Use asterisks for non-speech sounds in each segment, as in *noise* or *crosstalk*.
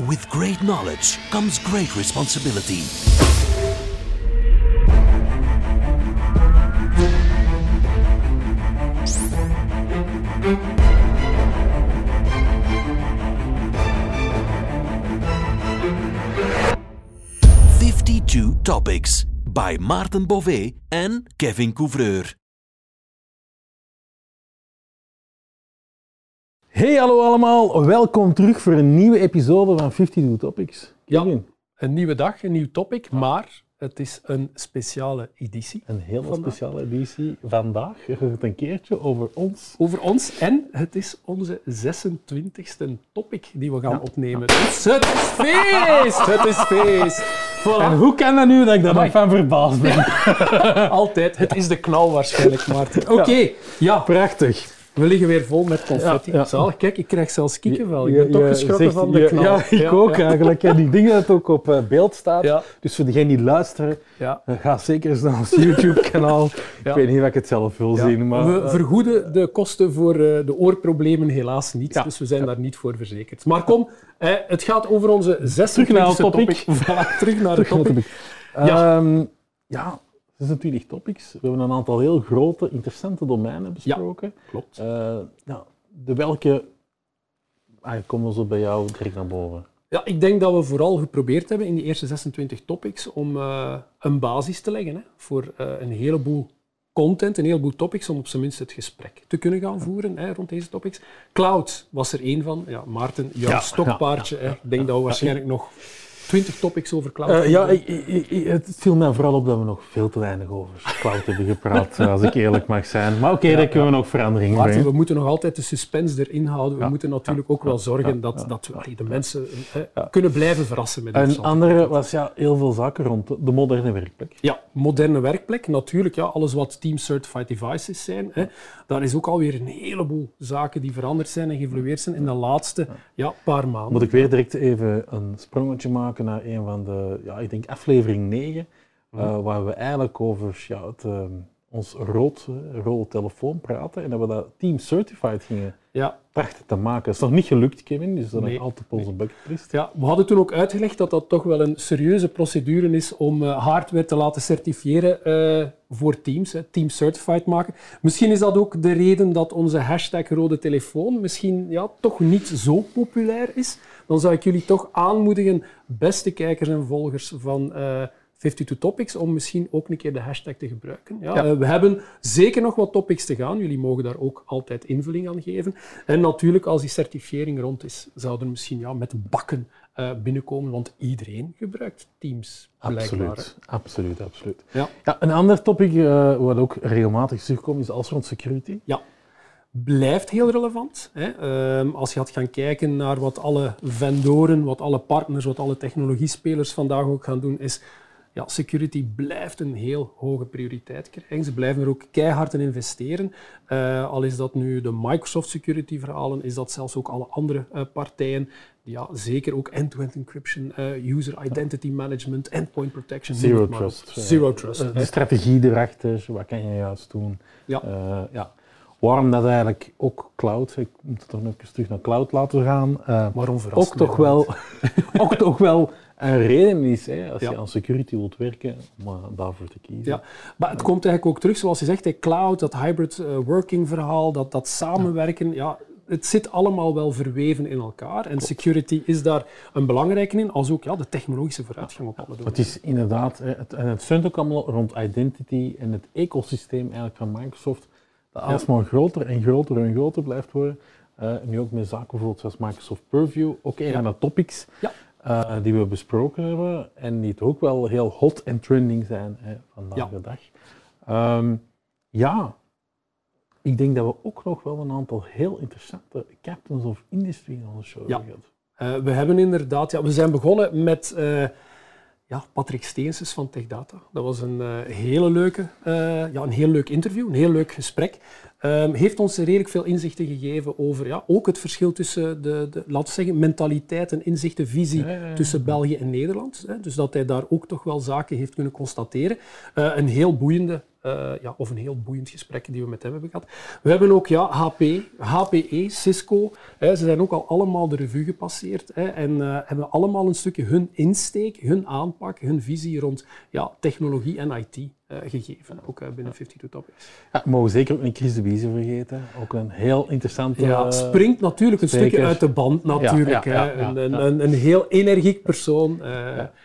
With great knowledge comes great responsibility. Fifty-two topics by Maarten Bové and Kevin Couvreur. Hey, hallo allemaal. Welkom terug voor een nieuwe episode van 52 Topics. Ja. Kevin, Een nieuwe dag, een nieuw topic, maar het is een speciale editie Een hele speciale editie. Vandaag gaat het een keertje over ons. over ons en het is onze 26e topic die we gaan opnemen. Dus het is feest! *laughs* Het is feest! Voilà. En hoe kan dat nu dat ik daar nog van verbaasd ben? *laughs* Altijd. Het is de knal waarschijnlijk, Maarten. Oké, ja. Prachtig. We liggen weer vol met confetti. Ja, ja. Zalig. Kijk, ik krijg zelfs kiekenvel. Ik Je- ben toch geschrokken zegt- van de knal. Ja, ik ook eigenlijk. En ik denk dat het ook op eh, beeld staat. Ja. Dus voor degenen die luisteren, Ja. eh, ga zeker eens naar ons *laughs* YouTube-kanaal. Ja. Ik weet niet of ik het zelf wil Ja. zien, maar... we eh, vergoeden de kosten voor eh, de oorproblemen helaas niet, Ja. dus we zijn daar niet voor verzekerd. Maar kom, eh, het gaat over onze 26e Terug naar het topic. *laughs* Voilà, terug naar de naar het topic. topic. Ja. Ehm, ja, 26 topics. We hebben een aantal heel grote, interessante domeinen besproken. Klopt. Eh, nou, de welke ah, komen zo bij jou direct naar boven? Ja, ik denk dat we vooral geprobeerd hebben in die eerste 26 topics om eh, een basis te leggen hè, voor eh, een heleboel content, een heleboel topics, om op zijn minst het gesprek te kunnen gaan voeren hè, rond deze topics. Cloud was er één van. Ja, Maarten, jouw Ja, stokpaardje. hè. Ik denk dat we waarschijnlijk nog 20 topics over cloud Eh, kunnen ja, ik, ik- ik- het viel mij vooral op dat we nog veel te weinig over cloud hebben gepraat, *laughs* als ik eerlijk mag zijn. Maar oké, daar kunnen we nog verandering brengen. we moeten nog altijd de suspense erin houden. We Ja, moeten natuurlijk ook wel zorgen dat, dat we de mensen eh, kunnen blijven verrassen met Een andere was ja, heel veel zaken rond de- de moderne werkplek. Ja, moderne werkplek, natuurlijk. Ja, alles wat Team Certified Devices zijn. Hè, daar is ook alweer een heleboel zaken die veranderd zijn en geëvolueerd zijn in de laatste ja, paar maanden. Moet ik weer direct even een sprongetje maken naar een van de, ja, ik denk aflevering 9, eh, waar we eigenlijk over ja, het, ehm, ons rood, eh, rode telefoon praten en dat we dat team certified gingen Ja, trachten te maken. Dat is nog niet gelukt, Kevin, dus dat is Nee, altijd op onze bucketlist. ja, we hadden toen ook uitgelegd dat dat toch wel een serieuze procedure is om eh, hardware te laten certifiëren voor Teams, hè, Team Certified maken. Misschien is dat ook de reden dat onze hashtag rode telefoon misschien ja, toch niet zo populair is. Dan zou ik jullie toch aanmoedigen, beste kijkers en volgers van eh 52 Topics, om misschien ook een keer de hashtag te gebruiken. Ja, Ja. eh, we hebben zeker nog wat topics te gaan. Jullie mogen daar ook altijd invulling aan geven. En natuurlijk, als die certifiering rond is, zouden er misschien ja, met bakken eh, binnenkomen, want iedereen gebruikt Teams. blijkbaar, Absoluut, absoluut, absoluut. Ja. Ja, een ander topic wat ook regelmatig terugkomt is alles rond security. Ja, blijft heel relevant. Hè. Ehm, als je gaat gaan kijken naar wat alle vendoren, wat alle partners, wat alle technologiespelers vandaag ook gaan doen, is ja, security blijft een heel hoge prioriteit krijgen. Ze blijven er ook keihard in investeren. Eh, al is dat nu de Microsoft security verhalen, is dat zelfs ook alle andere eh, partijen. Ja, zeker ook end-to-end encryption, eh, user identity management, endpoint protection. Zero trust. Zero trust. De strategie erachter, wat kan je juist doen? Ja. Ja. Waarom dat eigenlijk ook cloud, ik moet het toch nog eens terug naar cloud laten gaan, eh, Waarom verrast ook toch, wel, *laughs* ook toch wel een reden is, hè, als Ja. je aan security wilt werken, om eh, daarvoor te kiezen. Ja, maar het komt eigenlijk ook terug, zoals je zegt, hè, cloud, dat hybrid eh, working verhaal, dat, dat samenwerken, ja, het zit allemaal wel verweven in elkaar. En security is daar een belangrijke in, als ook ja, de technologische vooruitgang op alle Het domeinen. is inderdaad, het, en het steunt ook allemaal rond identity en het ecosysteem eigenlijk van Microsoft, dat alsmaar groter en groter en groter blijft worden. Eh, nu ook met zaken bijvoorbeeld zoals Microsoft Purview, ook een van de topics eh, die we besproken hebben en die toch ook wel heel hot en trending zijn hè, vandaag de dag. Ehm, ja, ik denk dat we ook nog wel een aantal heel interessante captains of industry in onze show hebben gehad. Eh, we hebben inderdaad, ja, we zijn begonnen met ja, Patrick Steenses van TechData. Dat was een eh, hele leuke, eh, ja, een heel leuk interview, een heel leuk gesprek. Ehm, heeft ons redelijk veel inzichten gegeven over ja, ook het verschil tussen de, de laten we zeggen, mentaliteit en inzichten, visie tussen België en Nederland. Hè. Dus dat hij daar ook toch wel zaken heeft kunnen constateren. Eh, een heel boeiende eh, ja, of een heel boeiend gesprek die we met hem hebben gehad. We hebben ook ja, HP, HPE, Cisco. Hè, ze zijn ook al allemaal de revue gepasseerd hè, en eh, hebben allemaal een stukje hun insteek, hun aanpak, hun visie rond ja, technologie en IT eh, gegeven, ook binnen 52 Topics. Ja, we mogen zeker ook niet Chris de Biezen vergeten. Ook een heel interessante... Ja, springt natuurlijk een stukje uit de band, natuurlijk. Ja, ja, hè. ja, een, een, een, een heel energiek persoon.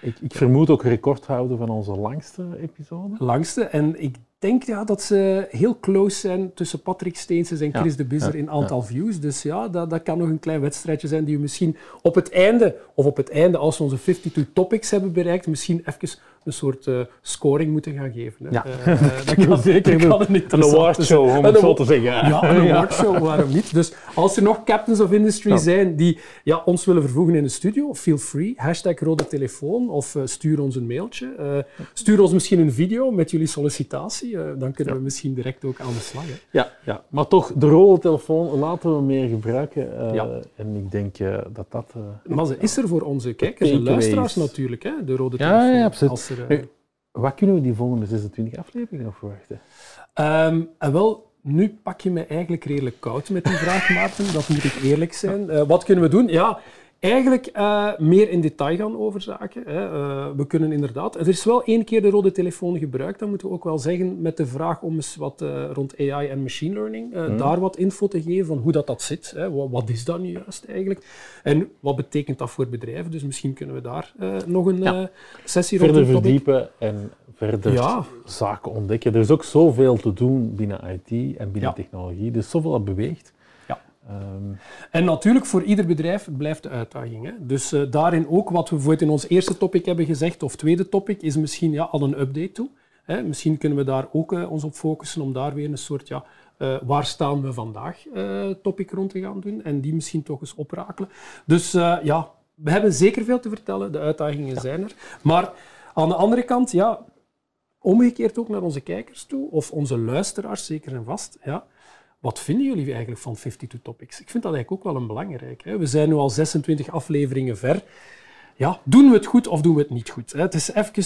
ik, ik vermoed ook recordhouder van onze langste episode. langste. En ik denk ja, dat ze heel close zijn tussen Patrick Steensens en Ja, Chris de Bizzer ja, in aantal views. Dus ja, dat, dat kan nog een klein wedstrijdje zijn die we misschien op het einde, of op het einde als we onze 52 topics hebben bereikt, misschien even een soort eh, scoring moeten gaan geven. Hè. Ja. Eh, *laughs* dat kan, Zeker dat kan een awardshow, om het zo te zeggen. Ja, een *laughs* awardshow, waarom niet? Dus als er nog captains of industry Ja. zijn die ja, ons willen vervoegen in de studio, feel free. Hashtag rode telefoon of eh, stuur ons een mailtje. Eh, stuur ons misschien een video met jullie sollicitatie. eh, dan kunnen we misschien direct ook aan de slag. Hè. Ja, ja, maar toch, de rode telefoon laten we meer gebruiken. eh, Ja. En ik denk dat dat... eh, Maar ze is er voor onze kijkers en luisteraars natuurlijk, hè, de rode Ja, telefoon. ja, absoluut. Als er, Nu, wat kunnen we die volgende 26 afleveringen nog verwachten? Ehm, en wel, nu pak je me eigenlijk redelijk koud met die vraag, Maarten. Dat moet ik eerlijk zijn. Eh, wat kunnen we doen? Ja, eigenlijk eh, meer in detail gaan over zaken. Hè. Eh, we kunnen inderdaad... Er is wel één keer de rode telefoon gebruikt, dat moeten we ook wel zeggen, met de vraag om eens wat eh, rond AI en machine learning, eh, daar wat info te geven van hoe dat, dat zit. Hè. Wat, wat is dat nu juist eigenlijk? En wat betekent dat voor bedrijven? Dus misschien kunnen we daar nog een Ja. sessie rond Verder verdiepen en verder Ja. zaken ontdekken. Er is ook zoveel te doen binnen IT en binnen Ja. technologie. Er is zoveel dat beweegt. Ehm, En natuurlijk, voor ieder bedrijf blijft de uitdaging. Hè. Dus eh, daarin ook, wat we bijvoorbeeld in ons eerste topic hebben gezegd, of tweede topic, is misschien ja, al een update toe. Hè. Misschien kunnen we daar ook eh, ons op focussen om daar weer een soort, ja, eh, waar staan we vandaag topic rond te gaan doen en die misschien toch eens oprakelen. Dus ja, we hebben zeker veel te vertellen, de uitdagingen zijn er. Maar aan de andere kant, ja, omgekeerd ook naar onze kijkers toe, of onze luisteraars zeker en vast, ja, wat vinden jullie eigenlijk van 52 Topics? Ik vind dat eigenlijk ook wel een belangrijk. Hè? We zijn nu al 26 afleveringen ver. Ja, doen we het goed of doen we het niet goed? Hè? Het is even,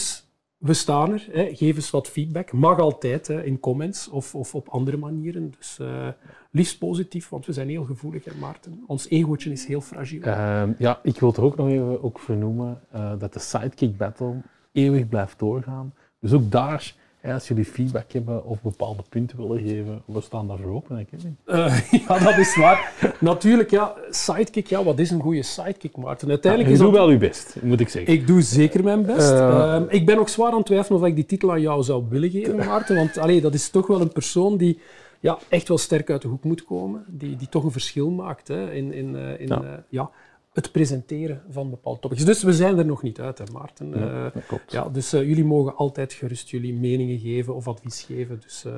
we staan er. Hè? Geef eens wat feedback. Mag altijd hè? in comments of, of op andere manieren. Dus eh, liefst positief, want we zijn heel gevoelig, hè, Maarten. Ons egootje is heel fragiel. ehm, ja, ik wil er ook nog even ook vernoemen eh, dat de Sidekick Battle eeuwig blijft doorgaan. Dus ook daar, als jullie feedback hebben of bepaalde punten willen geven, we staan daarvoor open. Hè, Kevin. Eh, *laughs* ja, dat is waar. Natuurlijk, ja, sidekick, ja, wat is een goede sidekick, Maarten? Uiteindelijk Je is doet dat... wel je best, moet ik zeggen. Ik doe zeker mijn best. Eh. Ehm, ik ben ook zwaar aan het twijfelen of ik die titel aan jou zou willen geven, Maarten. Want allee, dat is toch wel een persoon die ja, echt wel sterk uit de hoek moet komen. Die, die toch een verschil maakt hè, in, in, eh, in Ja. ja, het presenteren van bepaalde topics. Dus we zijn er nog niet uit, hè, Maarten. Ja, Eh, dat klopt. ja, dus eh, jullie mogen altijd gerust jullie meningen geven of advies geven. Dus eh,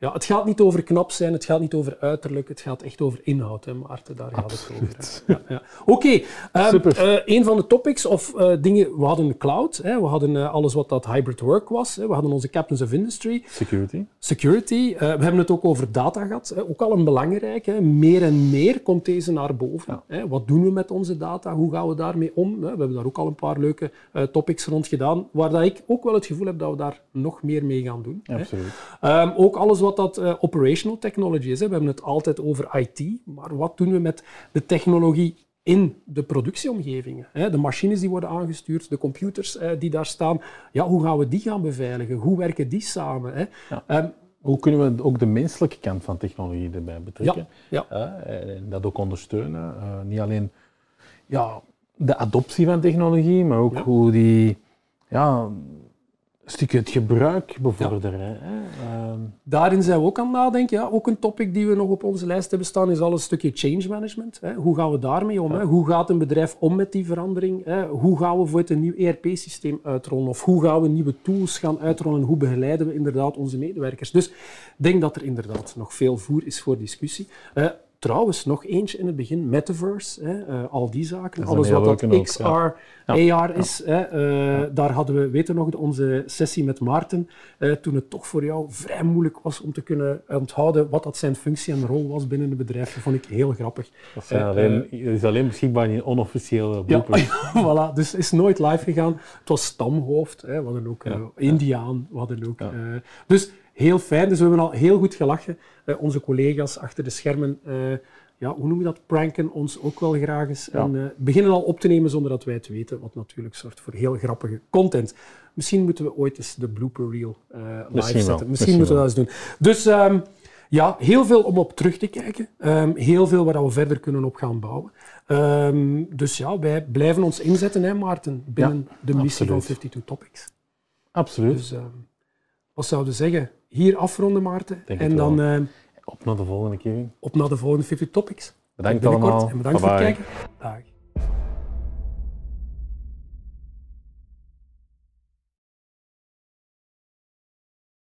ja, het gaat niet over knap zijn, het gaat niet over uiterlijk, het gaat echt over inhoud, hè, Maarten. Daar gaat het over. Ja, ja. Oké, ehm, Super. eh, een van de topics of eh, dingen, we hadden cloud, hè, we hadden eh, alles wat dat hybrid work was, hè, we hadden onze captains of industry, Security. security, we hebben het ook over data gehad, hè, ook al een belangrijk. Hè, meer en meer komt deze naar boven. Hè. Wat doen we met onze data? Hoe gaan we daarmee om? Hè? We hebben daar ook al een paar leuke topics rond gedaan, waar dat ik ook wel het gevoel heb dat we daar nog meer mee gaan doen. hè. Absoluut. Ehm, ook alles wat dat eh, operational technology is. Hè. We hebben het altijd over IT, maar wat doen we met de technologie in de productieomgevingen? Hè? De machines die worden aangestuurd, de computers eh, die daar staan. Ja, hoe gaan we die gaan beveiligen? Hoe werken die samen? Hè? Ja. Ehm, Hoe kunnen we ook de menselijke kant van technologie erbij betrekken? ja. Eh, en dat ook ondersteunen. Eh, niet alleen ja, de adoptie van technologie, maar ook Ja. hoe die ja, stukje het gebruik bevorderen. Hè? Ehm, Daarin zijn we ook aan het nadenken. Ja, ook een topic die we nog op onze lijst hebben staan is al een stukje change management. Hè. Hoe gaan we daarmee om? Hè? Hoe gaat een bedrijf om met die verandering? Hè? Hoe gaan we bijvoorbeeld een nieuw ERP-systeem uitrollen? Of hoe gaan we nieuwe tools gaan uitrollen? Hoe begeleiden we inderdaad onze medewerkers? Dus ik denk dat er inderdaad nog veel voer is voor discussie. Eh, Trouwens, nog eentje in het begin, metaverse, hè, eh, al die zaken, alles wat dat ook, XR, ja. AR is. Hè, eh, Daar hadden we, weten nog, onze sessie met Maarten, eh, toen het toch voor jou vrij moeilijk was om te kunnen onthouden wat dat zijn functie en rol was binnen een bedrijf. Dat vond ik heel grappig. dat, zijn alleen, dat is alleen beschikbaar in onofficiële Ja, bloopers. *laughs* voilà, dus is nooit live gegaan. Het was stamhoofd, hè, we hadden ook. Indiaan, we hadden ook... Dus heel fijn. Dus we hebben al heel goed gelachen. Eh, onze collega's achter de schermen, eh, ja, hoe noem je dat, pranken ons ook wel graag eens. Ja. En eh, beginnen al op te nemen zonder dat wij het weten, wat natuurlijk zorgt voor heel grappige content. Misschien moeten we ooit eens de blooper reel live Misschien zetten. Misschien, misschien moeten we dat eens doen. Dus ehm, ja, heel veel om op terug te kijken. Ehm, heel veel waar we verder kunnen op gaan bouwen. Ehm, dus ja, wij blijven ons inzetten, hè, Maarten, binnen de missie van absoluut. 52 Topics. Absoluut. Dus wat zouden we zeggen? Hier afronden, Maarten. Denk en dan ehm, Op naar de volgende, Kevin. op naar de volgende 50 Topics. Bedankt allemaal. En bedankt voor het kijken. Dag.